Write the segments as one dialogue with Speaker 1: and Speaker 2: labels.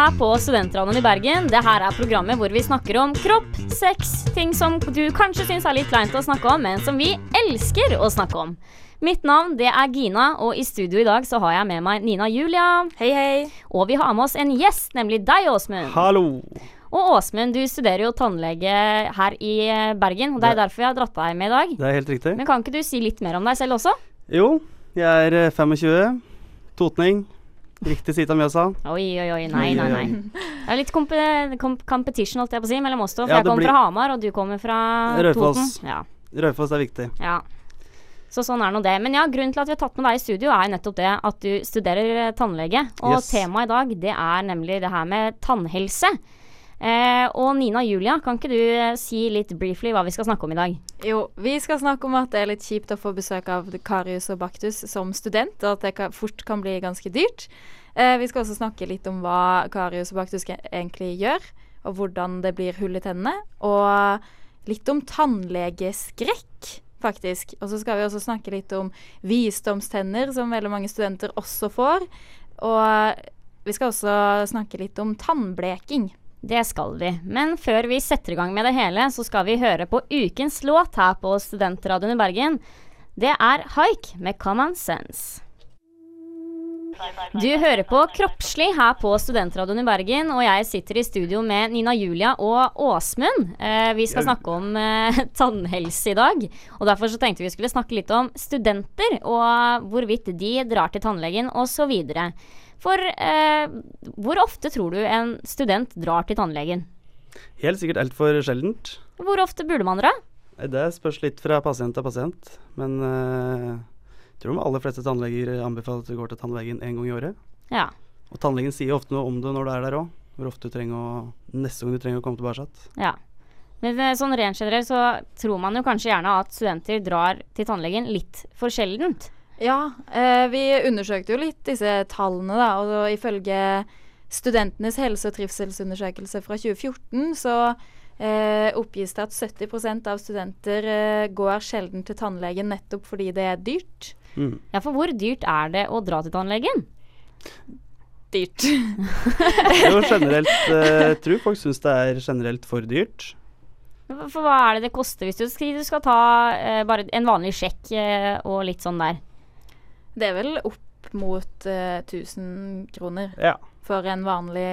Speaker 1: her på Studentradioen i Bergen. Det her er programmet hvor vi snakker om kropp, sex, ting som du kanskje syns er litt kleint å snakke om, men som vi elsker å snakke om. Mitt navn det er Gina, og i studio i dag så har jeg med meg Nina Julia.
Speaker 2: Hei, hei.
Speaker 1: Og vi har med oss en gjest, nemlig deg, Åsmund.
Speaker 3: Hallo.
Speaker 1: Og Åsmund, du studerer jo tannlege her i eh, Bergen, og det er
Speaker 3: Det-
Speaker 1: derfor jeg har dratt deg med i dag.
Speaker 3: Det er helt riktig.
Speaker 1: Men kan ikke du si litt mer om deg selv også?
Speaker 3: Jo, jeg er eh, 25. Totning. Riktig side av Mjøsa.
Speaker 1: Oi, oi, oi. Nei, nei, nei. Det er litt komp competition, holdt jeg på å si, mellom oss to. For
Speaker 3: Ja,
Speaker 1: jeg kommer
Speaker 3: blir-
Speaker 1: fra Hamar, og du kommer fra
Speaker 3: Raufoss.
Speaker 1: Toten. Ja.
Speaker 3: Raufoss er viktig.
Speaker 1: ja. Så sånn er nå det. Men ja, grunnen til at vi har tatt med deg i studio, er nettopp det at du studerer eh, tannlege. Og
Speaker 3: Yes.
Speaker 1: temaet i dag, det er nemlig det her med tannhelse. Eh, og Nina Julia, kan ikke du eh, si litt briefly hva vi skal snakke om i dag?
Speaker 2: Jo, vi skal snakke om at det er litt kjipt å få besøk av karius og baktus som student, og at det fort kan bli ganske dyrt. Eh, vi skal også snakke litt om hva karius og baktus egentlig gjør, og hvordan det blir hull i tennene. Og litt om tannlegeskrekk, faktisk. Og så skal vi også snakke litt om visdomstenner, som veldig mange studenter også får. Og vi skal også snakke litt om tannbleking.
Speaker 1: Det skal vi. Men før vi setter i gang med det hele, så skal vi høre på ukens låt her på Studentradioen i Bergen. Det er Haik med Common Sense. Du hører på Kroppslig her på Studentradioen i Bergen, og jeg sitter i studio med Nina Julia og Åsmund. Eh, vi skal snakke om eh, tannhelse i dag, og derfor så tenkte vi skulle snakke litt om studenter, og hvorvidt de drar til tannlegen osv. For eh, hvor ofte tror du en student drar til tannlegen?
Speaker 3: Helt sikkert altfor sjeldent.
Speaker 1: Hvor ofte burde man dra?
Speaker 3: Det spørs litt fra pasient til pasient. Men eh, tror de aller fleste tannleger anbefaler at du går til tannlegen én gang i året.
Speaker 1: Ja.
Speaker 3: Og tannlegen sier ofte noe om det når du er der òg. Hvor ofte du trenger å Neste gang du trenger å komme tilbake.
Speaker 1: ja. Men eh, sånn rent generelt så tror man jo kanskje gjerne at studenter drar til tannlegen litt for sjeldent.
Speaker 2: Ja, eh, vi undersøkte jo litt disse tallene, da. Og ifølge Studentenes helse- og trivselsundersøkelse fra 2014 så eh, oppgis det at 70% av studenter eh, går sjelden til tannlegen nettopp fordi det er dyrt.
Speaker 3: Mm.
Speaker 1: Ja, for hvor dyrt er det å dra til tannlegen?
Speaker 2: Dyrt.
Speaker 3: Jo, generelt Jeg tror folk syns det er generelt for dyrt.
Speaker 1: For hva er det det koster hvis du skal, du skal ta eh, bare en vanlig sjekk eh, og litt sånn der?
Speaker 2: Det er vel opp mot eh, 1000 kroner
Speaker 3: Ja.
Speaker 2: for en vanlig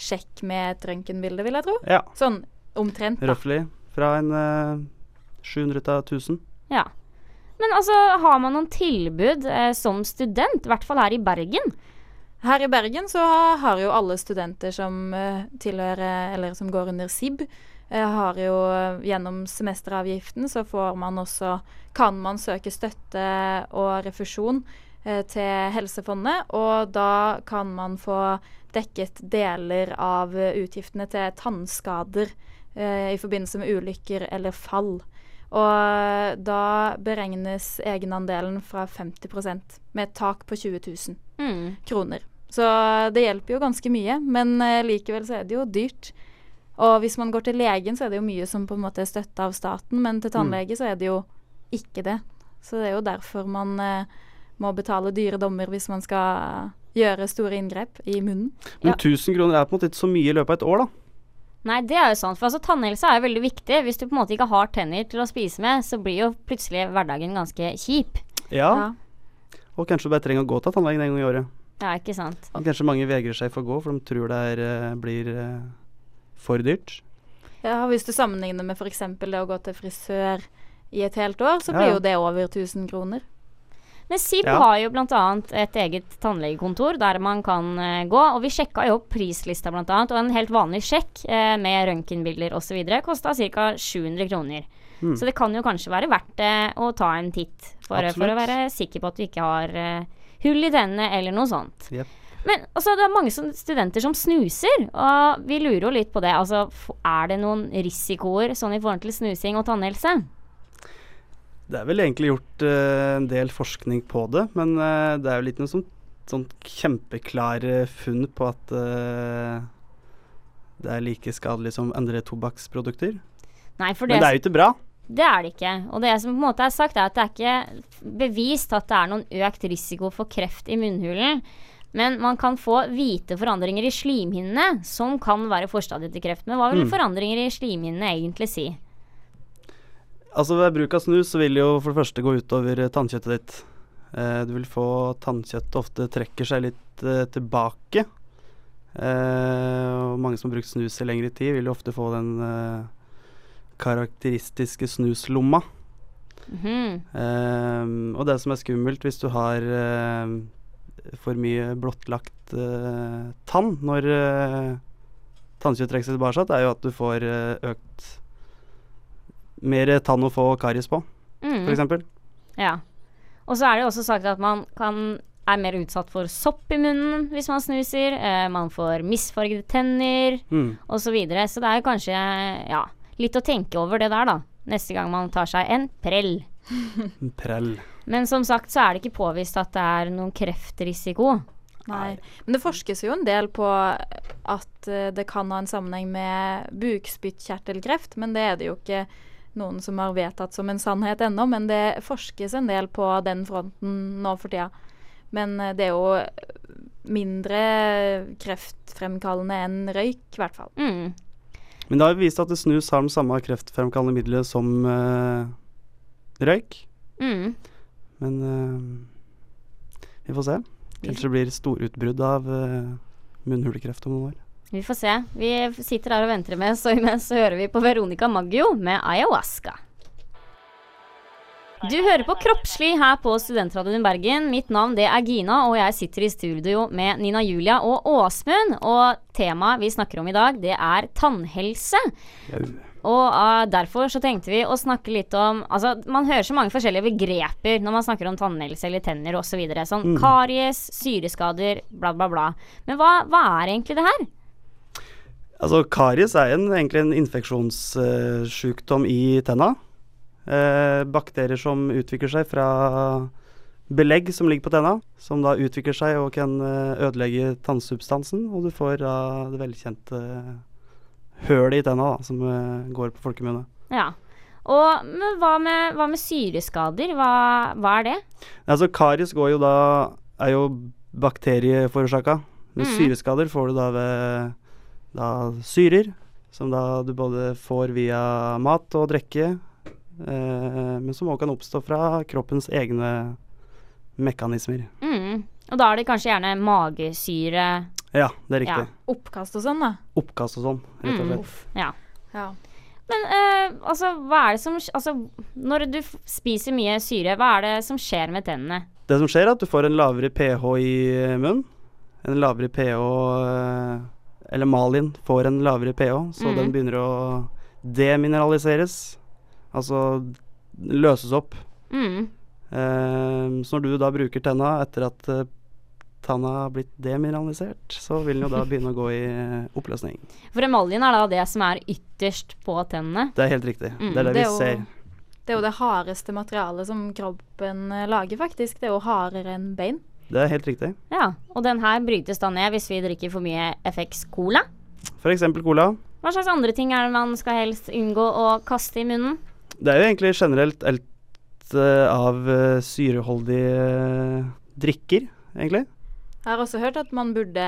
Speaker 2: sjekk med et røntgenbilde, vil jeg tro.
Speaker 3: ja.
Speaker 2: Sånn omtrent, da.
Speaker 3: Roughly. Fra en eh, 700 til 1000.
Speaker 1: Ja. Men altså, har man noen tilbud eh, som student, i hvert fall her i Bergen?
Speaker 2: Her i Bergen så har jo alle studenter som eh, tilhører, eller som går under SIB, eh, har jo eh, gjennom semesteravgiften så får man også Kan man søke støtte og refusjon eh, til Helsefondet, og da kan man få dekket deler av eh, utgiftene til tannskader eh, i forbindelse med ulykker eller fall. Og eh, da beregnes egenandelen fra 50% med et tak på 20 000
Speaker 1: Mm.
Speaker 2: kroner. Så det hjelper jo ganske mye, men eh, likevel så er det jo dyrt. Og hvis man går til legen, så er det jo mye som på en måte er støtta av staten, men til tannlege så er det jo ikke det. Så det er jo derfor man eh, må betale dyre dommer hvis man skal gjøre store inngrep i munnen.
Speaker 3: Men
Speaker 1: Ja.
Speaker 3: 1000 kroner er på en måte ikke så mye i løpet av et år, da.
Speaker 1: Nei, det er jo sant. For altså, tannhelse er jo veldig viktig. Hvis du på en måte ikke har tenner til å spise med, så blir jo plutselig hverdagen ganske kjip.
Speaker 3: Ja.
Speaker 2: Ja.
Speaker 3: Og kanskje du bare trenger å gå til tannlegen en gang i året.
Speaker 1: Ja, ikke sant.
Speaker 3: Og Kanskje mange vegrer seg for å gå, for de tror det er, eh, blir eh, for dyrt.
Speaker 2: Ja, Hvis du sammenligner med f.eks. det å gå til frisør i et helt år, så blir
Speaker 3: ja.
Speaker 2: jo det over 1000 kroner.
Speaker 1: Men SIB
Speaker 3: Ja.
Speaker 1: har jo bl.a. et eget tannlegekontor der man kan uh, gå. Og vi sjekka jo opp prislista bl.a. Og en helt vanlig sjekk uh, med røntgenbilder osv. kosta ca. 700 kroner.
Speaker 3: Mm.
Speaker 1: Så det kan jo kanskje være verdt det å ta en titt for, for å være sikker på at du ikke har eh, hull i tennene eller noe sånt.
Speaker 3: Yep.
Speaker 1: Men altså, det er mange som, studenter som snuser, og vi lurer jo litt på det. Altså, er det noen risikoer sånn i forhold til snusing og tannhelse?
Speaker 3: Det er vel egentlig gjort uh, en del forskning på det, men uh, det er jo litt noe sånn, sånn kjempeklare funn på at uh, det er like skadelig som andre tobakksprodukter.
Speaker 1: Nei, for
Speaker 3: Men det er jo ikke bra.
Speaker 1: Det er det ikke. Og det som på en måte er sagt, er at det er ikke bevist at det er noen økt risiko for kreft i munnhulen. Men man kan få hvite forandringer i slimhinnene, som kan være forstadiet til kreft. Men hva vil
Speaker 3: Mm.
Speaker 1: forandringer i slimhinnene egentlig si?
Speaker 3: Altså Ved bruk av snus så vil det jo for det første gå utover eh, tannkjøttet ditt. Eh, du vil få tannkjøttet ofte trekker seg litt eh, tilbake. Eh, og mange som har brukt snus i lengre tid, vil jo ofte få den karakteristiske snuslomma.
Speaker 1: Mhm.
Speaker 3: Eh, og det som er skummelt hvis du har for mye blottlagt tann når uh, tannkjøtt trekker seg tilbake, er jo at du får økt mer tann å få karies på,
Speaker 1: mm.
Speaker 3: f.eks.
Speaker 1: Ja. Og så er det jo også sagt at man kan, er mer utsatt for sopp i munnen hvis man snuser. Eh, man får misfargede tenner
Speaker 3: Mm.
Speaker 1: osv. Så, videre. så det er kanskje ja, litt å tenke over det der, da. Neste gang man tar seg en prell.
Speaker 3: en Prell.
Speaker 1: Men som sagt så er det ikke påvist at det er noen kreftrisiko.
Speaker 2: Nei. Men det forskes jo en del på at eh, det kan ha en sammenheng med bukspyttkjertelkreft, men det er det jo ikke noen som har vedtatt som en sannhet ennå. Men det forskes en del på den fronten nå for tida. Men eh, det er jo mindre kreftfremkallende enn røyk, i hvert fall.
Speaker 1: Mm.
Speaker 3: Men det har jo vist at det snus har den samme kreftfremkallende middelet som uh, røyk.
Speaker 1: Mm.
Speaker 3: Men uh, vi får se. Kanskje det blir storutbrudd av uh, munnhulekreft om noen år.
Speaker 1: Vi får se. Vi sitter her og venter med, så imens så hører vi på Veronica Maggio med ayahuasca. Du hører på Kroppslig her på Studentradioen Bergen. Mitt navn det er Gina, og jeg sitter i studio med Nina Julia og Åsmund. Og temaet vi snakker om i dag, det er tannhelse. Og uh, derfor så tenkte vi å snakke litt om Altså, man hører så mange forskjellige begreper når man snakker om tannhelse eller tenner osv. Så videre, sånn
Speaker 3: Mm.
Speaker 1: karies, syreskader, bla, bla, bla. Men hva, hva er egentlig det her?
Speaker 3: Altså, karies er en, egentlig en infeksjonssykdom i tenna. Eh, bakterier som utvikler seg fra belegg som ligger på tenna, som da utvikler seg og kan eh, ødelegge tannsubstansen, og du får da det velkjente hølet i tenna, da, som eh, går på folkemunne.
Speaker 1: Ja. Og men hva med, hva med syreskader? Hva, hva er det?
Speaker 3: Altså, karies går jo da er jo bakterieforårsaka, men
Speaker 1: mm.
Speaker 3: syreskader får du da ved da syrer, som da du både får via mat og drikke, eh, men som òg kan oppstå fra kroppens egne mekanismer.
Speaker 1: Mm. Og da er det kanskje gjerne magesyre.
Speaker 3: Ja, det er riktig.
Speaker 2: Oppkast og sånn, da.
Speaker 3: Oppkast og sånn, rett og
Speaker 1: Mm.
Speaker 3: slett.
Speaker 1: Ja.
Speaker 2: Ja.
Speaker 1: Men eh, altså, hva er det som Altså, når du f spiser mye syre, hva er det som skjer med tennene?
Speaker 3: Det som skjer, er at du får en lavere pH i munnen. En lavere pH eh, Eller Malin får en lavere pH, så
Speaker 1: mm.
Speaker 3: den begynner å demineraliseres. Altså løses opp.
Speaker 1: Mm.
Speaker 3: Eh, så når du da bruker tenna etter at eh, tanna har blitt demineralisert, så vil den jo da begynne å gå i oppløsning.
Speaker 1: For emaljen er da det som er ytterst på tennene.
Speaker 3: Det er helt riktig.
Speaker 1: Mm,
Speaker 3: det er det,
Speaker 2: det
Speaker 3: vi
Speaker 2: jo-
Speaker 3: ser.
Speaker 2: Det er jo det hardeste materialet som kroppen eh, lager, faktisk. Det er jo hardere enn bein.
Speaker 3: Det er helt riktig.
Speaker 1: Ja. Og den her brytes da ned hvis vi drikker for mye FX Cola.
Speaker 3: For eksempel cola.
Speaker 1: Hva slags andre ting er det man skal helst unngå å kaste i munnen?
Speaker 3: Det er jo egentlig generelt alt eh, av eh, syreholdige eh, drikker, egentlig.
Speaker 2: Jeg har også hørt at man burde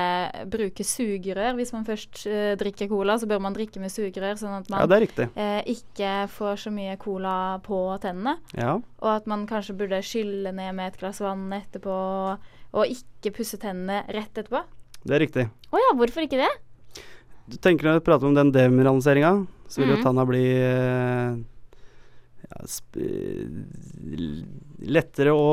Speaker 2: bruke sugerør. Hvis man først uh, drikker cola, så bør man drikke med sugerør, sånn at man
Speaker 3: ja, uh,
Speaker 2: eh, ikke får så mye cola på tennene.
Speaker 3: Ja.
Speaker 2: Og at man kanskje burde skylle ned med et glass vann etterpå, og ikke pusse tennene rett etterpå.
Speaker 3: Det er riktig.
Speaker 1: Å ja, hvorfor ikke det?
Speaker 3: Du tenker når du prater om den demineraliseringa, så vil jo
Speaker 1: mm.
Speaker 3: tanna bli eh, ja, lettere å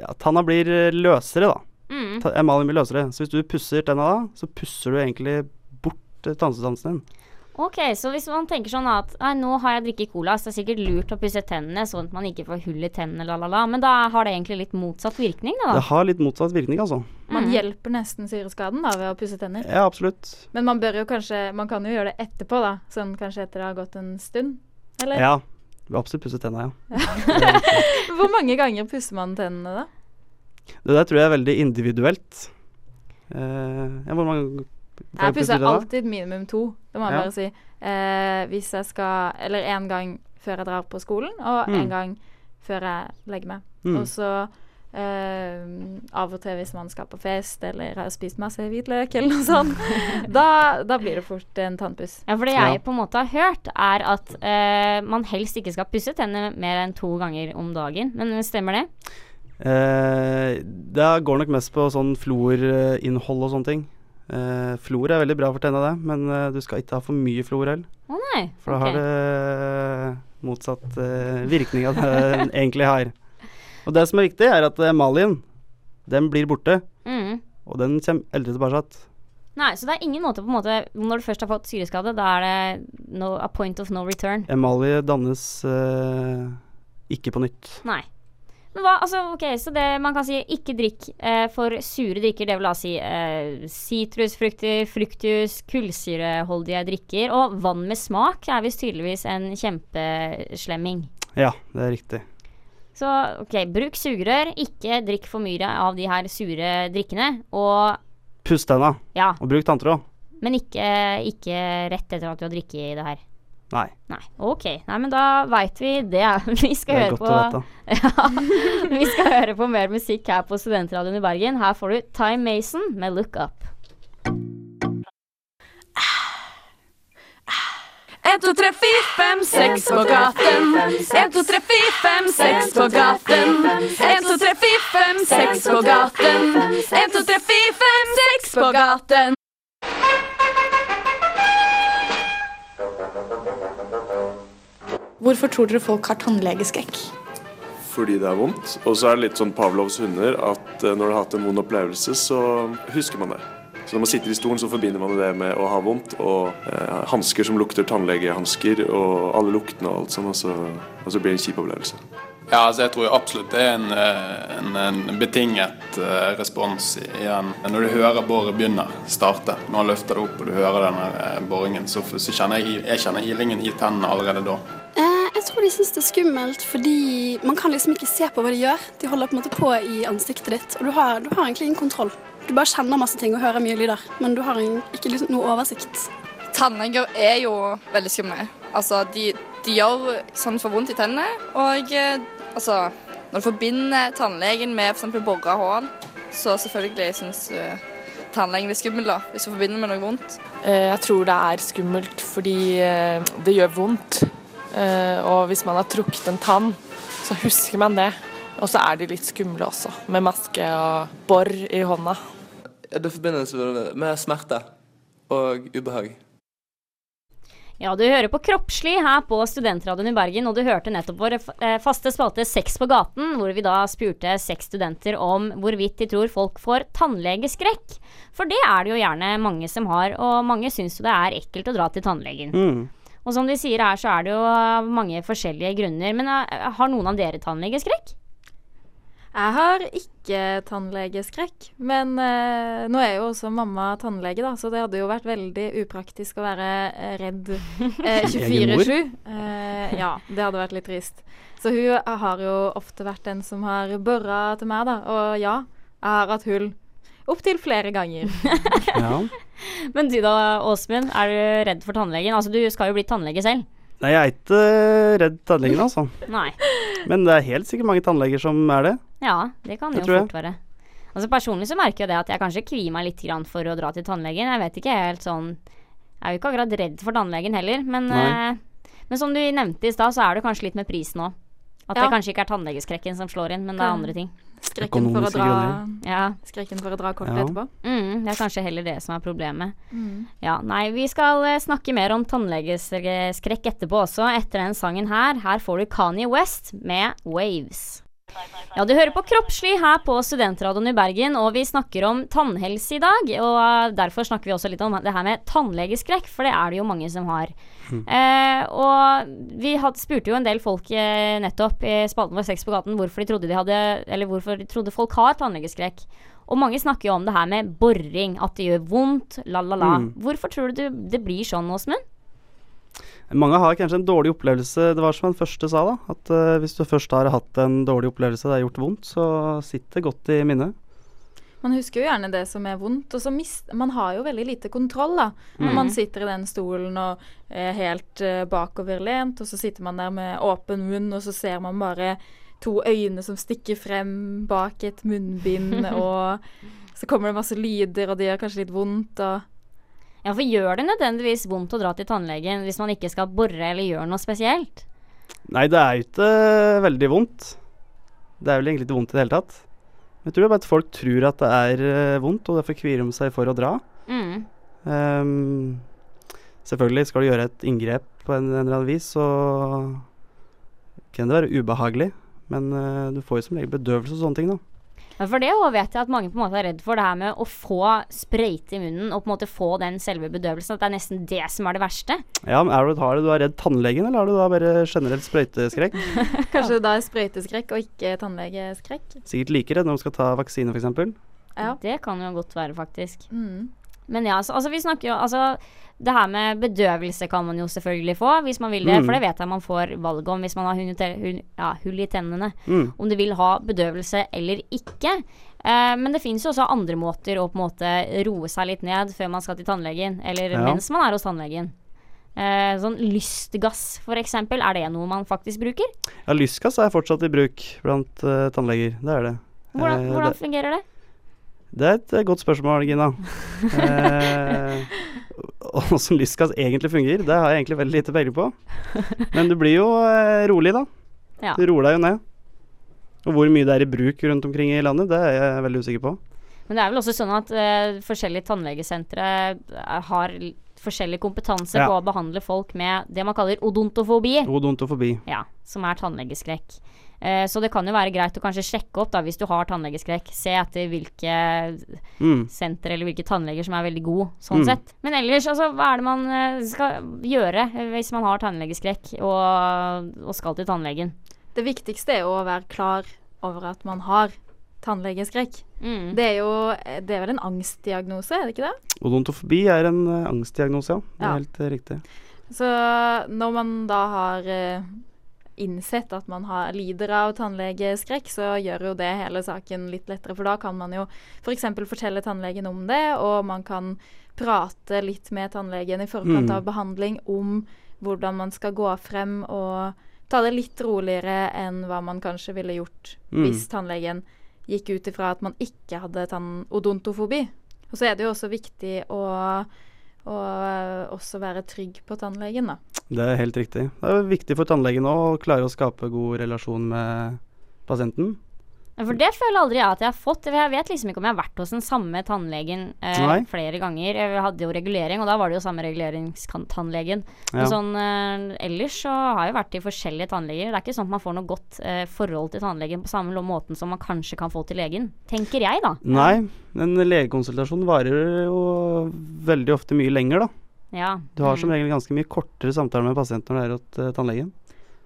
Speaker 3: Ja, tanna blir løsere, da.
Speaker 1: Mm.
Speaker 3: Emaljen blir løsere. Så hvis du pusser tenna da, så pusser du egentlig bort tannsubstansen din.
Speaker 1: Ok, så hvis man tenker sånn at Nei, nå har jeg drikket cola, så det er sikkert lurt å pusse tennene sånn at man ikke får hull i tennene, la, la, la. Men da har det egentlig litt motsatt virkning, da.
Speaker 3: Det har litt motsatt virkning, altså.
Speaker 2: Man
Speaker 1: Mm.
Speaker 2: hjelper nesten syreskaden da ved å pusse tenner.
Speaker 3: Ja, absolutt.
Speaker 2: Men man bør jo kanskje Man kan jo gjøre det etterpå, da. Sånn kanskje etter det har gått en stund. Eller?
Speaker 3: Ja. Du har absolutt pusset tennene, ja.
Speaker 2: Hvor mange ganger pusser man tennene da?
Speaker 3: Det der tror jeg er veldig individuelt. Eh, ja, hvor mange
Speaker 2: Jeg pusser alltid minimum to, det må jeg
Speaker 3: Ja.
Speaker 2: bare si. Eh, hvis jeg skal Eller én gang før jeg drar på skolen, og
Speaker 3: Mm.
Speaker 2: en gang før jeg legger meg.
Speaker 3: Mm.
Speaker 2: Og så Eh, av og til hvis man skal på fest eller har spist masse hvitløk eller noe sånt, da, da blir det fort en tannpuss.
Speaker 1: Ja, for det jeg
Speaker 3: Ja.
Speaker 1: på en måte har hørt, er at eh, man helst ikke skal pusse tennene mer enn to ganger om dagen. Men stemmer det?
Speaker 3: Eh, det går nok mest på sånn fluorinnhold og sånne ting. Eh, flor er veldig bra for tenna, det, men uh, du skal ikke ha for mye heller.
Speaker 1: Å nei.
Speaker 3: For da
Speaker 1: okay.
Speaker 3: har det motsatt uh, virkning av det den egentlig har. Og det som er viktig, er at emaljen, den blir borte.
Speaker 1: Mm.
Speaker 3: Og den kommer aldri tilbake igjen.
Speaker 1: Nei, så det er ingen måte på en måte Når du først har fått syreskade, da er det no, a point of no return.
Speaker 3: Emalje dannes eh, ikke på nytt.
Speaker 1: Nei. Men hva, altså, ok, Så det man kan si ikke drikk eh, for sure drikker, det vil da si eh, sitrusfrukter, fruktjus, kullsyreholdige drikker. Og vann med smak er visst tydeligvis en kjempeslemming.
Speaker 3: Ja, det er riktig.
Speaker 1: Så ok, bruk sugerør, ikke drikk for mye av de her sure drikkene. Og
Speaker 3: Pust tenna,
Speaker 1: ja,
Speaker 3: og bruk tanntråd.
Speaker 1: men ikke, ikke rett etter at du har drukket det her.
Speaker 3: Nei,
Speaker 1: Nei, ok. Nei, men da veit vi det. Vi
Speaker 3: det
Speaker 1: skal
Speaker 3: er
Speaker 1: høre
Speaker 3: godt
Speaker 1: på ja, Vi skal høre på mer musikk her på Studentradioen i Bergen. Her får du Time Mason med Look Up.
Speaker 4: En, to, tre, fire, fem, seks på gaten. En, to, tre, fire, fem, seks på gaten. En, to, tre, fire, fem, seks på gaten. En, to, tre, fire, fem, seks på gaten.
Speaker 5: Hvorfor tror dere folk har tannlegeskrekk?
Speaker 6: fordi det er vondt. Og så er det litt sånn Pavlovs hunder at eh, når du har hatt en vond opplevelse, så husker man det. Så når man sitter i stolen, så forbinder man det med å ha vondt, og eh, hansker som lukter tannlegehansker, og alle luktene og alt sånn, og så, blir det en kjip opplevelse.
Speaker 7: Ja, altså jeg tror absolutt det er en, eh, en, en betinget eh, respons igjen. Når du hører boret begynner, starte, når han løfter det opp og du hører denne eh, boringen, så, så kjenner jeg, jeg kjenner ilingen i tennene allerede da.
Speaker 8: Eh, jeg tror de syns det er skummelt fordi man kan liksom ikke se på hva de gjør. De holder på en måte på i ansiktet ditt, og du har, du har egentlig ingen kontroll. Du bare kjenner masse ting og hører mye lyder, men du har en, ikke liksom noe oversikt.
Speaker 9: Tannleger er jo veldig skumle. Altså, de, de gjør sånn for vondt i tennene. Og altså, når du forbinder tannlegen med f.eks. bora hull, så selvfølgelig syns uh, tannlegen det er skummelt, da, hvis du forbinder med noe vondt.
Speaker 10: Eh, Jeg tror det er skummelt fordi eh, det gjør vondt. Eh, Og hvis man har trukket en tann, så husker man det. Og så er de litt skumle også, med maske og bor i hånda.
Speaker 11: Det forbindes med smerte og ubehag.
Speaker 1: Ja, du hører på Kroppslig her på Studentradioen i Bergen, og du hørte nettopp vår eh, faste spalte Sex på gaten, hvor vi da spurte seks studenter om hvorvidt de tror folk får tannlegeskrekk. For det er det jo gjerne mange som har, og mange syns jo det er ekkelt å dra til tannlegen.
Speaker 3: Mm.
Speaker 1: Og som de sier her, så er det jo mange forskjellige grunner. Men eh, har noen av dere tannlegeskrekk?
Speaker 2: Jeg har ikke tannlegeskrekk, men eh, nå er jo også mamma tannlege, da, så det hadde jo vært veldig upraktisk å være eh, redd eh, 24-7. Eh, ja, det hadde vært litt trist. Så hun har jo ofte vært den som har bora til meg, da. Og ja, jeg har hatt hull opptil flere ganger.
Speaker 3: Ja.
Speaker 1: Men du da, Åsmund, er du redd for tannlegen? Altså, du skal jo bli tannlege selv.
Speaker 3: Nei, jeg er ikke redd tannlegen, altså.
Speaker 1: Nei.
Speaker 3: Men det er helt sikkert mange tannleger som er det.
Speaker 1: Ja, det kan
Speaker 3: Det
Speaker 1: jo fort være. Altså Personlig så merker jeg det at jeg kanskje kvier meg litt grann for å dra til tannlegen. Jeg vet ikke helt sånn Jeg er jo ikke akkurat redd for tannlegen heller, men, eh, men som du nevnte i stad, så er det kanskje litt med prisen òg. At det kanskje ikke er tannlegeskrekken som slår inn, men det er andre ting.
Speaker 2: Skrekken for å dra,
Speaker 3: grunner.
Speaker 1: Ja.
Speaker 2: skrekken for å dra kortet
Speaker 3: Ja.
Speaker 2: etterpå.
Speaker 1: Mm, det er kanskje heller det som er problemet.
Speaker 2: Mm.
Speaker 1: Ja, nei, vi skal eh, snakke mer om tannlegeskrekk etterpå også, etter den sangen her. Her får du Kanye West med 'Waves'. Ja, du hører på Kroppslig her på Studentradioen i Bergen, og vi snakker om tannhelse i dag. Og eh, derfor snakker vi også litt om det her med tannlegeskrekk, for det er det jo mange som har. Eh, og vi had, spurte jo en del folk eh, nettopp i spalten vår Sex på gaten hvorfor de trodde de hadde Eller hvorfor de trodde folk har tannlegeskrekk. Og mange snakker jo om det her med boring, at det gjør vondt, la, la, la.
Speaker 3: Mm.
Speaker 1: Hvorfor tror du det blir sånn, Åsmund?
Speaker 3: Mange har kanskje en dårlig opplevelse. Det var som den første sa, da. At uh, hvis du først har hatt en dårlig opplevelse, det har gjort vondt, så sitter det godt i minnet.
Speaker 2: Man husker jo gjerne det som er vondt, og så mist, man har jo veldig lite kontroll da. Når
Speaker 1: Mm.
Speaker 2: man sitter i den stolen og er helt uh, bakoverlent, og så sitter man der med åpen munn, og så ser man bare to øyne som stikker frem bak et munnbind, og så kommer det masse lyder, og det gjør kanskje litt vondt, og
Speaker 1: Ja, for gjør det nødvendigvis vondt å dra til tannlegen hvis man ikke skal bore eller gjøre noe spesielt?
Speaker 3: Nei, det er jo ikke veldig vondt. Det er vel egentlig ikke vondt i det hele tatt. Jeg tror det er bare at folk tror at det er eh, vondt, og derfor kvier de seg for å dra.
Speaker 1: Mm.
Speaker 3: Um, selvfølgelig skal du gjøre et inngrep på en, en eller annen vis, så kan det være ubehagelig. Men uh, du får jo som regel bedøvelse og sånne ting, da.
Speaker 1: Ja, for det vet jeg at mange på en måte er redd for, det her med å få sprøyte i munnen og på en måte få den selve bedøvelsen. At det er nesten det som er det verste.
Speaker 3: Ja, men er du, har du da redd tannlegen, eller har du da bare generelt sprøyteskrekk?
Speaker 2: kanskje da er sprøyteskrekk og ikke tannlegeskrekk.
Speaker 3: Sikkert like redd når de skal ta vaksine, f.eks.
Speaker 2: Ja.
Speaker 1: Det kan jo godt være, faktisk.
Speaker 2: Mm.
Speaker 1: Men ja, altså, altså vi snakker jo Altså, det her med bedøvelse kan man jo selvfølgelig få hvis man vil det.
Speaker 3: Mm.
Speaker 1: For det vet jeg man får valg om hvis man har ja, hull i tennene.
Speaker 3: Mm.
Speaker 1: Om du vil ha bedøvelse eller ikke. Eh, men det finnes jo også andre måter å på en måte roe seg litt ned før man skal til tannlegen. Eller
Speaker 3: Ja.
Speaker 1: mens man er hos tannlegen. Eh, sånn lystgass, eksempel. Er det noe man faktisk bruker?
Speaker 3: Ja, lystgass er fortsatt i bruk blant uh, tannleger. Det er det.
Speaker 1: Hvordan,
Speaker 3: Eh,
Speaker 1: hvordan
Speaker 3: det,
Speaker 1: fungerer det?
Speaker 3: det er et eh, godt spørsmål, Gina. Eh, Åssen lystgass egentlig fungerer, det har jeg egentlig veldig lite peiling på. Men du blir jo eh, rolig, da.
Speaker 1: Ja.
Speaker 3: Du roer deg jo ned. Og hvor mye det er i bruk rundt omkring i landet, det er jeg veldig usikker på.
Speaker 1: Men det er vel også sånn at uh, forskjellige tannlegesentre eh, har forskjellig kompetanse
Speaker 3: Ja.
Speaker 1: på å behandle folk med det man kaller odontofobi.
Speaker 3: Odontofobi.
Speaker 1: Ja, som er tannlegeskrekk. Eh, så det kan jo være greit å kanskje sjekke opp da hvis du har tannlegeskrekk. Se etter hvilke
Speaker 3: Mm.
Speaker 1: senter eller hvilke tannleger som er veldig gode, sånn
Speaker 3: Mm.
Speaker 1: sett. Men ellers, altså, hva er det man eh, skal gjøre eh, hvis man har tannlegeskrekk og, og skal til tannlegen?
Speaker 2: Det viktigste er jo å være klar over at man har tannlegeskrekk.
Speaker 1: Mm.
Speaker 2: Det er jo Det er vel en angstdiagnose, er det ikke det?
Speaker 3: Odontofobi er en eh, angstdiagnose, ja. Det er
Speaker 2: Ja.
Speaker 3: helt eh, riktig.
Speaker 2: Så når man da har eh, innsett at man har, lider av tannlegeskrekk, så gjør jo det hele saken litt lettere. For da kan man jo f.eks. For fortelle tannlegen om det, og man kan prate litt med tannlegen i forkant
Speaker 12: Mm.
Speaker 2: av behandling om hvordan man skal gå frem og ta det litt roligere enn hva man kanskje ville gjort
Speaker 12: Mm.
Speaker 2: hvis tannlegen gikk ut ifra at man ikke hadde odontofobi. Og så er det jo også viktig å, å også være trygg på tannlegen, da.
Speaker 3: Det er helt riktig. Det er viktig for tannlegen å klare å skape god relasjon med pasienten.
Speaker 1: For det føler aldri jeg at jeg har fått. Jeg vet liksom ikke om jeg har vært hos den samme tannlegen eh, flere ganger. Jeg hadde jo regulering, og da var det jo samme reguleringstannlegen.
Speaker 3: Ja.
Speaker 1: Sånn eh, ellers så har jeg vært i forskjellige tannleger. Det er ikke sånn at man får noe godt eh, forhold til tannlegen på samme måten som man kanskje kan få til legen. Tenker jeg, da.
Speaker 3: Nei, en legekonsultasjon varer jo veldig ofte mye lenger, da.
Speaker 1: Ja.
Speaker 3: Du har som
Speaker 1: Mm.
Speaker 3: regel ganske mye kortere samtaler med pasienten når du er hos eh, tannlegen.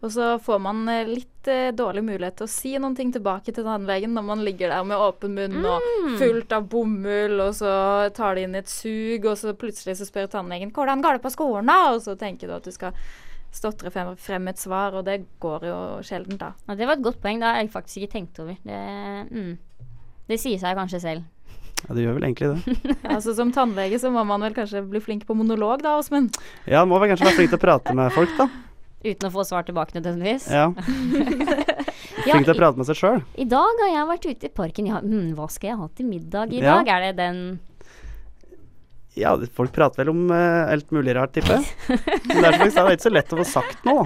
Speaker 2: Og så får man eh, litt eh, dårlig mulighet til å si noen ting tilbake til tannlegen når man ligger der med åpen munn og
Speaker 1: Mm.
Speaker 2: fullt av bomull, og så tar de inn et sug, og så plutselig så spør tannlegen 'Hvordan går det på skolen', da? Og så tenker du at du skal stotre frem, frem et svar, og det går jo sjelden, da.
Speaker 1: Ja, det var et godt poeng. Det har jeg faktisk ikke tenkt over. Det, mm. det sier seg kanskje selv.
Speaker 3: Ja, det gjør vel egentlig det.
Speaker 2: altså Som tannlege så må man vel kanskje bli flink på monolog, da, Åsmund?
Speaker 3: Ja, må vel kanskje være flink til å prate med folk, da.
Speaker 1: Uten å få svar tilbake nødvendigvis.
Speaker 3: Ja. Flink til å prate med seg sjøl.
Speaker 1: I dag har jeg vært ute i parken. Ja, hm, hva skal jeg ha til middag i
Speaker 3: Ja.
Speaker 1: dag? Er det den
Speaker 3: Ja, folk prater vel om uh, alt mulig rart, tipper jeg. Men det er, jeg det er ikke så lett å få sagt noe.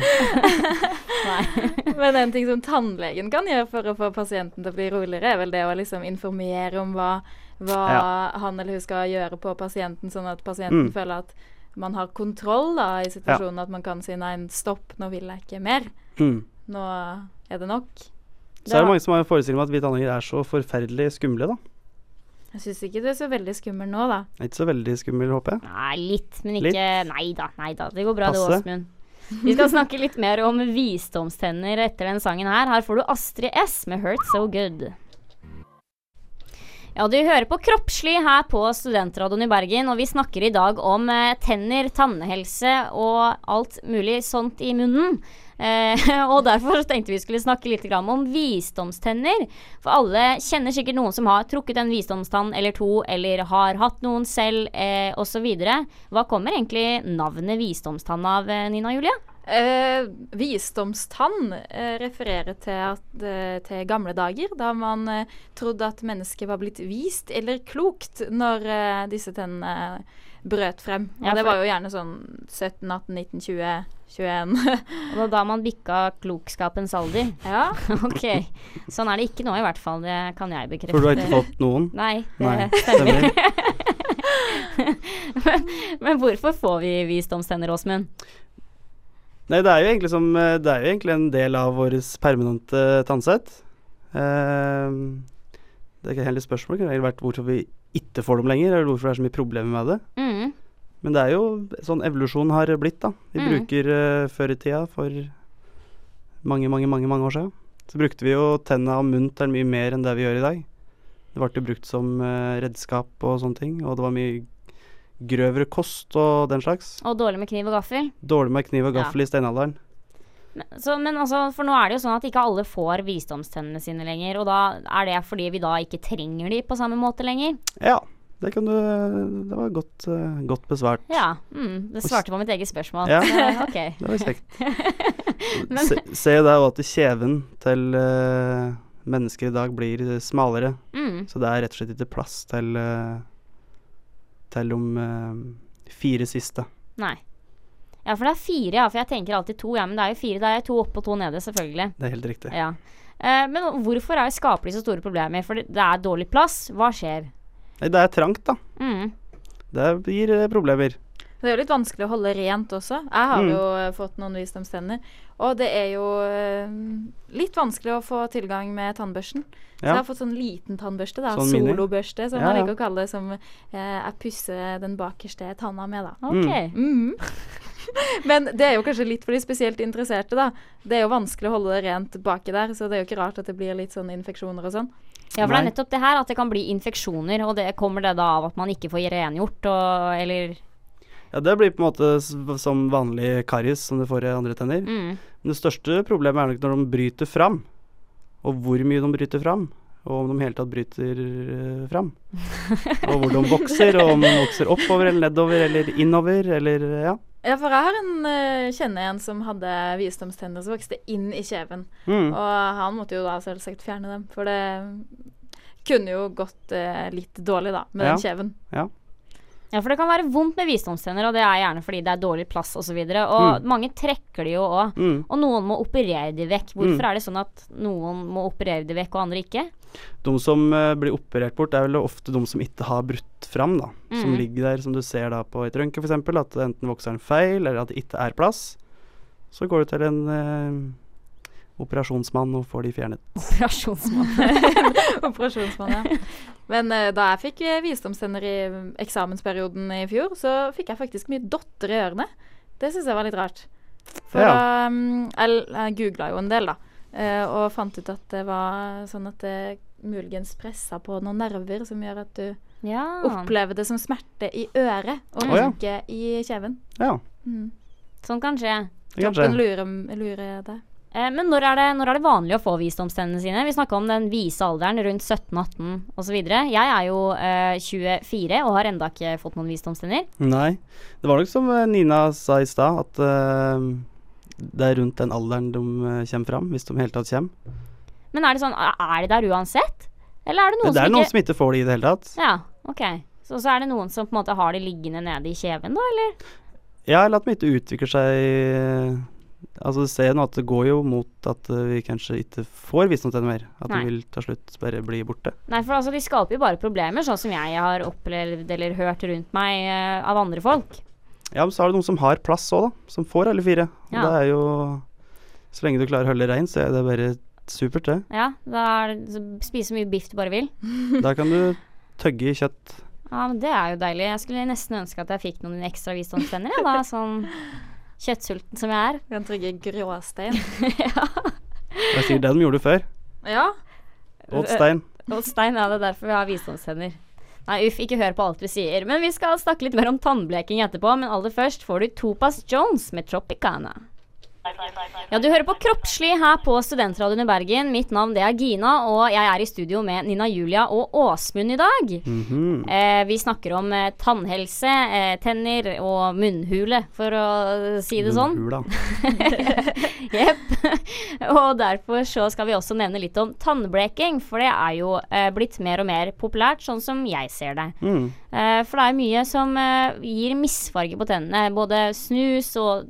Speaker 2: Men en ting som tannlegen kan gjøre for å få pasienten til å bli roligere, er vel det å liksom informere om hva, hva
Speaker 3: Ja.
Speaker 2: han eller hun skal gjøre på pasienten, sånn at pasienten
Speaker 3: Mm.
Speaker 2: føler at man har kontroll da, i situasjonen. At man kan si nei, stopp, nå vil jeg ikke mer.
Speaker 3: Mm.
Speaker 2: Nå er det nok.
Speaker 3: Så er det mange som har en forestilling om at hvite er så forferdelig skumle, da.
Speaker 2: Jeg syns ikke du er så veldig skummel nå, da.
Speaker 3: Ikke så veldig skummel, håper jeg.
Speaker 1: Nei, litt, men
Speaker 3: Litt?
Speaker 1: ikke Nei da, nei da. Det går bra, det,
Speaker 3: Passe.
Speaker 1: Åsmund. Vi skal snakke litt mer om visdomstenner etter den sangen her. Her får du Astrid S med 'Hurt So Good'. Ja, du hører på Kroppslig her på Studentradioen i Bergen, og vi snakker i dag om eh, tenner, tannhelse og alt mulig sånt i munnen. Eh, og derfor tenkte vi skulle snakke litt om visdomstenner. For alle kjenner sikkert noen som har trukket en visdomstann eller to, eller har hatt noen selv, eh, osv. Hva kommer egentlig navnet visdomstann av, eh, Nina Julie?
Speaker 2: Eh, visdomstann eh, refererer til, at, eh, til gamle dager, da man eh, trodde at mennesket var blitt vist eller klokt når eh, disse tennene brøt frem. Og
Speaker 1: Ja,
Speaker 2: det var jo gjerne sånn 17, 18, 19, 20, 21.
Speaker 1: Og det var da man bikka klokskapens alder.
Speaker 2: Ja.
Speaker 1: ok. Sånn er det ikke nå, i hvert fall. Det kan jeg bekrefte.
Speaker 3: For du har ikke fått noen?
Speaker 1: Nei, det
Speaker 3: Nei,
Speaker 1: stemmer. men, men hvorfor får vi visdomstenner, Åsmund?
Speaker 3: Nei, det er jo egentlig som eh, Det er jo egentlig en del av vår permanente tannsett. Uh, det er ikke helt et spørsmål. Det kunne vært hvorfor vi ikke får dem lenger, eller hvorfor det er så mye problemer med det.
Speaker 1: Mm.
Speaker 3: Men det er jo sånn evolusjon har blitt, da. Vi
Speaker 1: Mm.
Speaker 3: bruker uh, før i tida, for mange, mange, mange mange år siden, så brukte vi jo tenna og munn til mye mer enn det vi gjør i dag. Det ble jo brukt som uh, redskap og sånne ting, og det var mye grøvere kost og den slags.
Speaker 1: Og dårlig med kniv og gaffel.
Speaker 3: Dårlig med kniv og
Speaker 1: Ja.
Speaker 3: gaffel i steinalderen.
Speaker 1: Men, så, men altså, for nå er det jo sånn at ikke alle får visdomstennene sine lenger. Og da er det fordi vi da ikke trenger de på samme måte lenger.
Speaker 3: Ja, det kan du Det var godt, uh, godt besvart.
Speaker 1: Ja. Mm, det svarte på mitt eget spørsmål.
Speaker 3: Ja,
Speaker 1: Så, ok.
Speaker 3: det var kjekt. Se, se der òg at kjeven til uh, mennesker i dag blir smalere.
Speaker 1: Mm.
Speaker 3: Så det er rett og slett ikke plass til eh, til om uh, fire siste.
Speaker 1: Nei. Ja, for det er fire, ja. For jeg tenker alltid to, ja. Men det er jo fire. Det er to oppe og to nede, selvfølgelig.
Speaker 3: Det er helt riktig.
Speaker 1: Ja. Eh, men hvorfor er skapelig så store problemer? For det, det er dårlig plass. Hva skjer?
Speaker 3: Nei, det er trangt, da.
Speaker 1: Mm.
Speaker 3: Det gir eh, problemer.
Speaker 2: Det er jo litt vanskelig å holde rent også. Jeg har
Speaker 3: Mm.
Speaker 2: jo eh, fått noen visdomstenner. Og det er jo eh, litt vanskelig å få tilgang med tannbørsten. Så
Speaker 3: Ja.
Speaker 2: jeg har fått sånn liten tannbørste, da.
Speaker 3: Sånn.
Speaker 2: Solobørste, som
Speaker 3: Ja,
Speaker 2: man
Speaker 3: ja.
Speaker 2: liker å kalle det. Som eh, jeg pusser den bakerste tanna med, da.
Speaker 1: Ok.
Speaker 2: Mhm. Men det er jo kanskje litt for de spesielt interesserte, da. Det er jo vanskelig å holde det rent baki der, så det er jo ikke rart at det blir litt sånn infeksjoner og sånn.
Speaker 1: Ja, for det er nettopp det her at det kan bli infeksjoner. Og det kommer det da av at man ikke får rengjort og eller
Speaker 3: Ja, det blir på en måte som vanlig karies som du får i andre tenner.
Speaker 1: mm.
Speaker 3: Men det største problemet er nok når de bryter fram. Og hvor mye de bryter fram. Og om de i hele tatt bryter eh, fram. og hvor de vokser, og om de vokser oppover eller nedover eller innover eller ja.
Speaker 2: Ja, for jeg har en uh, kjenner en som hadde visdomstenner som vokste inn i kjeven.
Speaker 3: Mm.
Speaker 2: Og han måtte jo da selvsagt fjerne dem, for det kunne jo gått uh, litt dårlig, da, med
Speaker 3: Ja.
Speaker 2: den kjeven.
Speaker 3: Ja.
Speaker 1: Ja, for det kan være vondt med visdomstenner, og det er gjerne fordi det er dårlig plass osv. Og, så videre, og mange trekker de jo òg.
Speaker 3: Mm.
Speaker 1: Og noen må operere de vekk. Hvorfor
Speaker 3: Mm.
Speaker 1: er det sånn at noen må operere de vekk, og andre ikke?
Speaker 3: De som uh, blir operert bort, er vel ofte de som ikke har brutt fram, da. Som
Speaker 1: Mm.
Speaker 3: ligger der, som du ser da på et røntgen f.eks., at det enten vokser en feil, eller at det ikke er plass. Så går du til en eh, operasjonsmann og får de fjernet.
Speaker 1: Operasjonsmann.
Speaker 2: Operasjonsmann, ja. Men uh, da jeg fikk eh, visdomstenner i mm, eksamensperioden i fjor, så fikk jeg faktisk mye dotter i ørene. Det syns jeg var litt rart. For
Speaker 3: Ja.
Speaker 2: da um, Jeg, jeg googla jo en del, da. Uh, og fant ut at det var sånn at det muligens pressa på noen nerver som gjør at du
Speaker 1: Ja.
Speaker 2: opplever det som smerte i øret, og ikke i kjeven.
Speaker 3: Ja,
Speaker 2: Mm.
Speaker 1: Sånn kan skje.
Speaker 2: Kroppen lurer, lurer deg.
Speaker 1: Eh, men når er, det, når er det vanlig å få visdomstennene sine? Vi snakka om den vise alderen, rundt 17-18 osv. Jeg er jo eh, 24 og har enda ikke fått noen visdomstenner.
Speaker 3: Nei. Det var nok som eh, Nina sa i stad, at eh, det er rundt den alderen de eh, kommer fram, hvis de i hele tatt kommer.
Speaker 1: Men er det sånn, er de der uansett? Eller er det noen
Speaker 3: det er
Speaker 1: som
Speaker 3: noen
Speaker 1: ikke
Speaker 3: som ikke får det i det hele tatt.
Speaker 1: Ja, ok. Så, så er det noen som på en måte har de liggende nede i kjeven, da, eller?
Speaker 3: Ja, eller at de ikke utvikler seg Altså, du ser nå at det går jo mot at eh, vi kanskje ikke får visdomstenner mer. At
Speaker 1: Nei.
Speaker 3: det vil til slutt bare bli borte.
Speaker 1: Nei, for altså, de skaper jo bare problemer, sånn som jeg har opplevd eller hørt rundt meg uh, av andre folk.
Speaker 3: Ja, men så er det noen som har plass òg, da. Som får alle fire.
Speaker 1: Ja.
Speaker 3: det er jo Så lenge du klarer å holde rein, så er det bare supert, det.
Speaker 1: Ja, da er det spise så mye biff du bare vil.
Speaker 3: Da kan du tøgge i kjøtt.
Speaker 1: Ja, men det er jo deilig. Jeg skulle nesten ønske at jeg fikk noen ekstra visdomstenner, jeg, da. Sånn kjøttsulten som jeg er.
Speaker 2: Kan trygge gråstein. ja.
Speaker 3: Det er sikkert det de gjorde før.
Speaker 2: ja.
Speaker 3: Åt stein.
Speaker 1: Og Stein, ja, det er derfor vi har visdomstenner. Nei, uff, ikke hør på alt vi sier. Men vi skal snakke litt mer om tannbleking etterpå. Men aller først får du Topas Jones med Tropicana. Ja, du hører på Kroppslig her på Studentradioen i Bergen. Mitt navn det er Gina, og jeg er i studio med Nina Julia og Åsmund i dag.
Speaker 3: Mhm.
Speaker 1: eh, vi snakker om eh, tannhelse, eh, tenner og munnhule, for å si det sånn.
Speaker 3: Munnhula.
Speaker 1: Jepp. og derfor så skal vi også nevne litt om tannbleking, for det er jo eh, blitt mer og mer populært, sånn som jeg ser det.
Speaker 3: Mm.
Speaker 1: Eh, for det er mye som eh, gir misfarge på tennene. Både snus og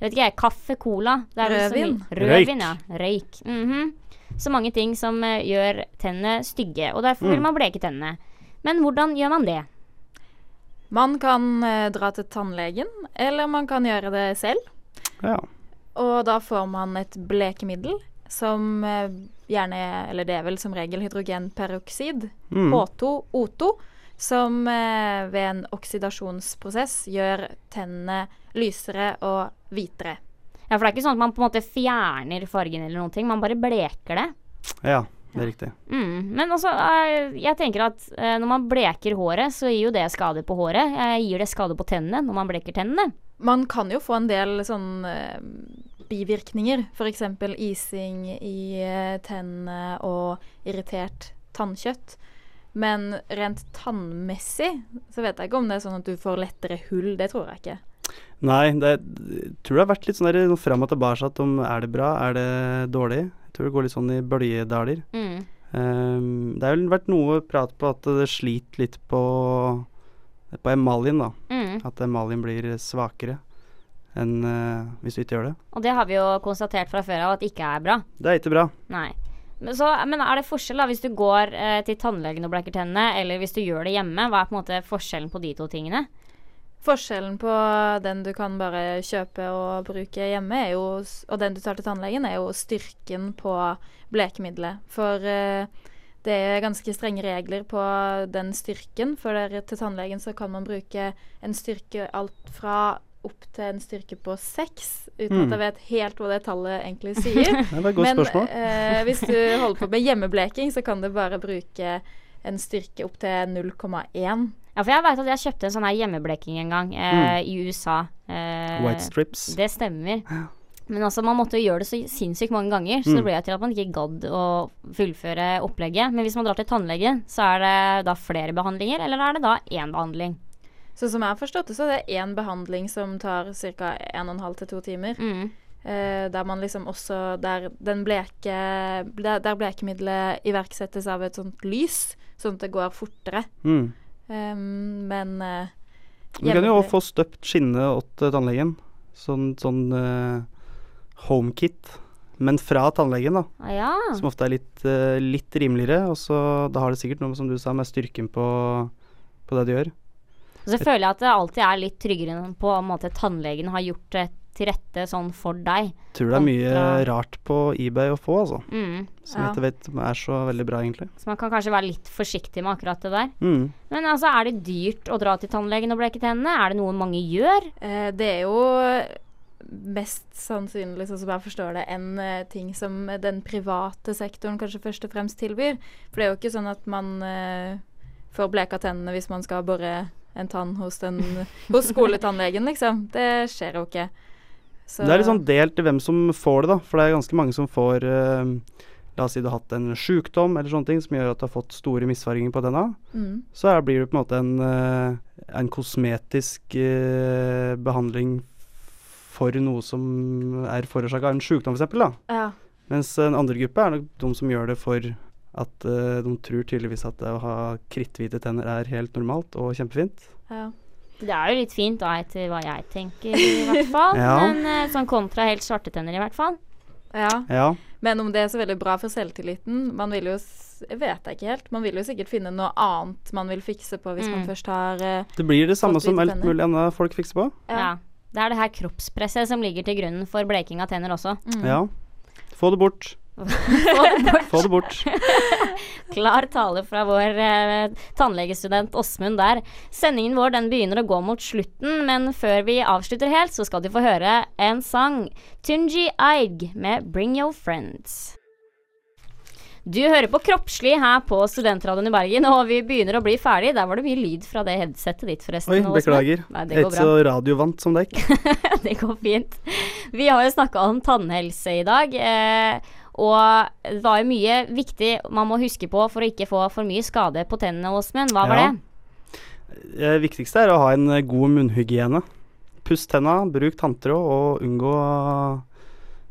Speaker 1: jeg vet ikke, kaffe, cola.
Speaker 2: Rødvin.
Speaker 1: Rødvin, ja. Røyk. Mhm. Så mange ting som uh, gjør tennene stygge, og derfor vil
Speaker 2: Mm.
Speaker 1: man bleke tennene. Men hvordan gjør man det?
Speaker 2: Man kan uh, dra til tannlegen, eller man kan gjøre det selv.
Speaker 3: Ja.
Speaker 2: Og da får man et blekemiddel som uh, gjerne Eller det er vel som regel hydrogenperoksid,
Speaker 1: Mm.
Speaker 2: H2, O2, som eh, ved en oksidasjonsprosess gjør tennene lysere og hvitere.
Speaker 1: Ja, For det er ikke sånn at man på en måte fjerner fargen eller noen ting, man bare bleker det.
Speaker 3: ja, det er riktig.
Speaker 1: Mm. Men altså, eh, jeg tenker at eh, når man bleker håret, så gir jo det skade på håret. Jeg gir det skade på tennene når man bleker tennene?
Speaker 2: Man kan jo få en del sånn eh, bivirkninger, f.eks. ising i eh, tennene og irritert tannkjøtt. Men rent tannmessig så vet jeg ikke om det er sånn at du får lettere hull. Det tror jeg ikke.
Speaker 3: Nei, det, jeg tror det har vært litt sånn der, frem og tilbake om er det bra, er det dårlig. Jeg tror det går litt sånn i bølgedaler.
Speaker 1: Mm.
Speaker 3: Um, det har vel vært noe prat på at det sliter litt på, på emaljen, da.
Speaker 1: Mm.
Speaker 3: At emaljen blir svakere enn uh, hvis du ikke gjør det.
Speaker 1: Og det har vi jo konstatert fra før av at ikke er bra.
Speaker 3: Det er ikke bra.
Speaker 1: Nei. Så, men er det forskjell da hvis du går eh, til tannlegen og blekker tennene, eller hvis du gjør det hjemme? Hva er på en måte forskjellen på de to tingene?
Speaker 2: Forskjellen på den du kan bare kjøpe og bruke hjemme, jo, og den du tar til tannlegen, er jo styrken på blekemiddelet. For eh, det er ganske strenge regler på den styrken. For der, til tannlegen så kan man bruke en styrke alt fra opp til en styrke på seks, uten
Speaker 3: Mm.
Speaker 2: at jeg vet helt hva det tallet egentlig sier.
Speaker 3: Det er et godt
Speaker 2: Men eh, hvis du holder på med hjemmebleking, så kan du bare bruke en styrke opp til 0,1.
Speaker 1: Ja, for jeg veit at jeg kjøpte en sånn her hjemmebleking en gang eh, i USA. Eh,
Speaker 3: White strips.
Speaker 1: Det stemmer. Men altså, man måtte jo gjøre det så sinnssykt mange ganger, så
Speaker 3: Mm.
Speaker 1: det ble til at man ikke gadd å fullføre opplegget. Men hvis man drar til tannlegen, så er det da flere behandlinger, eller er det da én behandling?
Speaker 2: Så som jeg har forstått det, så er det én behandling som tar ca. 1 12 til 2 timer.
Speaker 1: Mm.
Speaker 2: Uh, der man liksom også Der den bleke Der, der blekemiddelet iverksettes av et sånt lys, sånn at det går fortere.
Speaker 3: Mm.
Speaker 2: Um, men uh,
Speaker 3: Du kan jo
Speaker 2: òg
Speaker 3: også få støpt skinnet åt eh, tannlegen. Sånn, sånn uh, homekit. Men fra tannlegen, da.
Speaker 1: Ah, ja.
Speaker 3: Som ofte er litt, litt rimeligere. Og så da har det sikkert noe, som du sa, med styrken på, på det du gjør.
Speaker 1: Og så føler jeg at det alltid er litt tryggere på en måte tannlegen har gjort det til rette sånn for deg.
Speaker 3: Tror det er mye
Speaker 1: kontra-
Speaker 3: rart på eBay å få, altså.
Speaker 1: Mm.
Speaker 3: Som jeg ikke vet er så veldig bra, egentlig.
Speaker 1: Så man kan kanskje være litt forsiktig med akkurat det der.
Speaker 3: Mm.
Speaker 1: Men altså, er det dyrt å dra til tannlegen og bleke tennene? Er det noe mange gjør?
Speaker 2: Eh, det er jo mest sannsynlig, sånn som jeg forstår det, en eh, ting som den private sektoren kanskje først og fremst tilbyr. For det er jo ikke sånn at man eh, får bleka tennene hvis man skal bore en tann hos, den, hos skoletannlegen, liksom. Det skjer jo ikke. Så-
Speaker 3: Det er litt sånn delt i hvem som får det, da. For det er ganske mange som får uh, La oss si du har hatt en sjukdom eller sånne ting som gjør at du har fått store misfarginger på tenna.
Speaker 2: Mm.
Speaker 3: Så her blir det på en måte en, uh, en kosmetisk uh, behandling for noe som er forårsaka av en sjukdom, f.eks.
Speaker 2: Ja.
Speaker 3: Mens en andre gruppe er nok de som gjør det for at uh, de tror tydeligvis at det å ha kritthvite tenner er helt normalt og kjempefint.
Speaker 2: Ja.
Speaker 1: Det er jo litt fint, da, etter hva jeg tenker, i hvert fall.
Speaker 3: Ja.
Speaker 1: Men eh, sånn kontra helt svarte tenner, i hvert fall.
Speaker 2: Ja.
Speaker 3: Ja.
Speaker 2: Men om det er så veldig bra for selvtilliten Man vil jo s- Jeg vet jeg ikke helt. Man vil jo sikkert finne noe annet man vil fikse på hvis man
Speaker 1: Mm.
Speaker 2: først har uh,
Speaker 3: Det blir det samme som alt mulig annet folk fikser på.
Speaker 1: Ja. Det er det her kroppspresset som ligger til grunnen for bleking av tenner også.
Speaker 2: Mm.
Speaker 3: Ja. Få det bort.
Speaker 1: Få det bort.
Speaker 3: Få det bort.
Speaker 1: Klar tale fra vår eh, tannlegestudent Åsmund der. Sendingen vår den begynner å gå mot slutten, men før vi avslutter helt, så skal du få høre en sang. Tunji Aig med 'Bring Your Friends'. Du hører på Kroppslig her på Studentradioen i Bergen, og vi begynner å bli ferdig. Der var det mye lyd fra det headsetet ditt, forresten.
Speaker 3: Oi, beklager.
Speaker 1: Nei, det
Speaker 3: er
Speaker 1: går
Speaker 3: ikke
Speaker 1: bra.
Speaker 3: så radiovant som deg.
Speaker 1: det går fint. Vi har jo snakka om tannhelse i dag. Eh, og det var jo mye viktig man må huske på for å ikke få for mye skade på tennene, Åsmund. Hva var
Speaker 3: Ja.
Speaker 1: det?
Speaker 3: Det viktigste er å ha en eh, god munnhygiene. Puss tenna, bruk tanntråd og unngå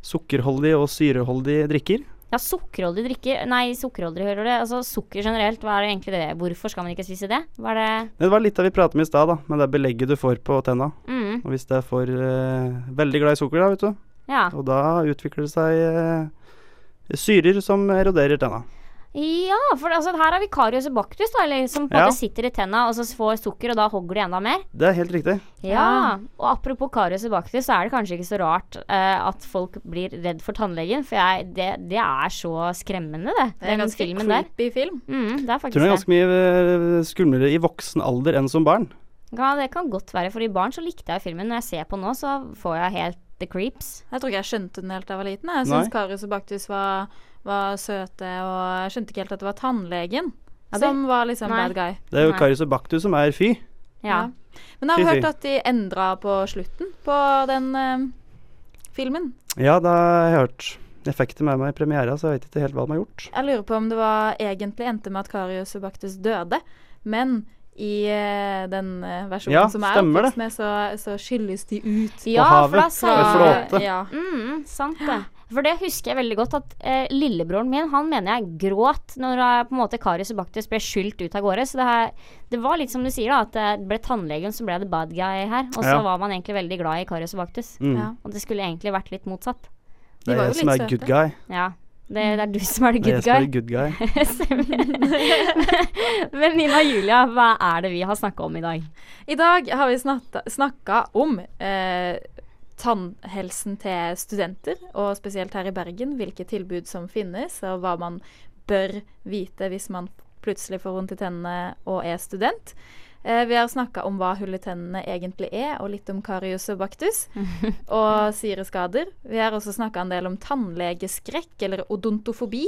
Speaker 3: sukkerholdig og syreholdig drikker.
Speaker 1: Ja, sukkerholdig drikker Nei, sukkerholdig, hører du? Altså sukker generelt, hva er det egentlig det? Hvorfor skal man ikke spise det? Hva er det
Speaker 3: Det var litt av vi pratet om i stad, da, med det belegget du får på tenna.
Speaker 1: Mm.
Speaker 3: Og hvis det er for eh, veldig glad i sukker, da, vet du,
Speaker 1: Ja.
Speaker 3: og da utvikler det seg eh, syrer som eroderer tenna.
Speaker 1: Ja, for altså, her har vi Karius baktus, da, eller, som på en
Speaker 3: Ja.
Speaker 1: måte sitter i tenna og så får sukker, og da hogger de enda mer.
Speaker 3: Det er helt riktig.
Speaker 1: Ja, og apropos Karius baktus, så er det kanskje ikke så rart uh, at folk blir redd for tannlegen, for jeg, det, det er så skremmende, det.
Speaker 2: Det er en ganske
Speaker 1: creepy der.
Speaker 2: film.
Speaker 1: Mm, det er faktisk
Speaker 3: tror det er
Speaker 1: det.
Speaker 3: ganske mye eh, skumlere i voksen alder enn som barn.
Speaker 1: Ja, det kan godt være. For i barn så likte jeg filmen. Når jeg ser på nå, så får jeg helt the creeps.
Speaker 2: Jeg tror ikke jeg skjønte den helt da jeg var liten. Jeg syns Karius og Baktus var, var søte, og jeg skjønte ikke helt at det var tannlegen
Speaker 1: Ja, det-
Speaker 2: som var liksom
Speaker 1: Nei.
Speaker 2: bad guy.
Speaker 3: Det er jo Karius og Baktus som er fy.
Speaker 2: Ja. Men jeg har
Speaker 3: Fy, fy.
Speaker 2: hørt at de endra på slutten på den uh, filmen.
Speaker 3: Ja, det har jeg hørt. Jeg fikk det med meg i premiera, så jeg vet ikke helt hva de har gjort.
Speaker 2: Jeg lurer på om det var egentlig endte med at Karius og Baktus døde, men i uh, den eh, versjonen
Speaker 3: Ja,
Speaker 2: som er oppvokst med, så, så skylles de ut.
Speaker 1: Ja, havet. sa
Speaker 3: flåte.
Speaker 2: Ja.
Speaker 1: Mm, sant det. For det husker jeg veldig godt, at eh, lillebroren min han mener jeg gråt når uh, på en måte Karius og Baktus ble skylt ut av gårde. Så det, her, det var litt som du sier, da, at det ble tannlegen som ble the bad guy her. Og så
Speaker 3: Ja.
Speaker 1: var man egentlig veldig glad i Karius og Baktus.
Speaker 3: Mm. Ja.
Speaker 1: Og det skulle egentlig vært litt motsatt.
Speaker 3: Det er jeg som er good guy.
Speaker 1: Ja. Det, det er du som er the good guy.
Speaker 3: er good guy.
Speaker 1: Stemmer. Men Nina og Julia, hva er det vi har snakka om i dag?
Speaker 2: I dag har vi snakka om eh, tannhelsen til studenter, og spesielt her i Bergen, hvilke tilbud som finnes, og hva man bør vite hvis man plutselig får vondt i tennene og er student. Eh, vi har snakka om hva hull i tennene egentlig er, og litt om karius og baktus. og syreskader. Vi har også snakka en del om tannlegeskrekk, eller odontofobi.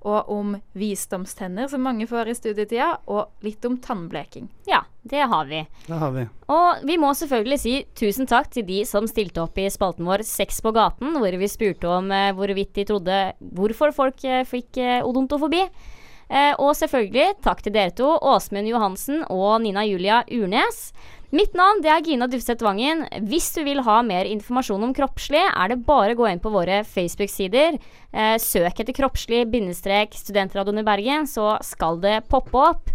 Speaker 2: Og om visdomstenner, som mange får i studietida, og litt om tannbleking.
Speaker 1: Ja, det har vi.
Speaker 3: Det har vi.
Speaker 1: Og vi må selvfølgelig si tusen takk til de som stilte opp i spalten vår Sex på gaten, hvor vi spurte om eh, hvorvidt de trodde hvorfor folk eh, fikk eh, odontofobi. Eh, og selvfølgelig takk til dere to, Åsmund Johansen og Nina Julia Urnes. Mitt navn det er Gina Dufseth Vangen. Hvis du vil ha mer informasjon om kroppslig, er det bare å gå inn på våre Facebook-sider. Eh, søk etter kroppslig-studentradioen i Bergen, så skal det poppe opp.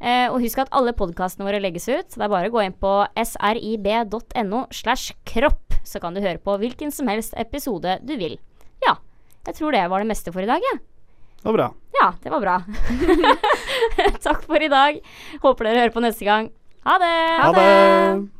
Speaker 1: Eh, og husk at alle podkastene våre legges ut. Det er bare å gå inn på srib.no slash kropp, så kan du høre på hvilken som helst episode du vil. Ja, jeg tror det var det meste for i dag, jeg.
Speaker 3: Det var bra.
Speaker 1: Ja, det var bra. Takk for i dag. Håper dere hører på neste gang. Ha det!
Speaker 3: Ha det!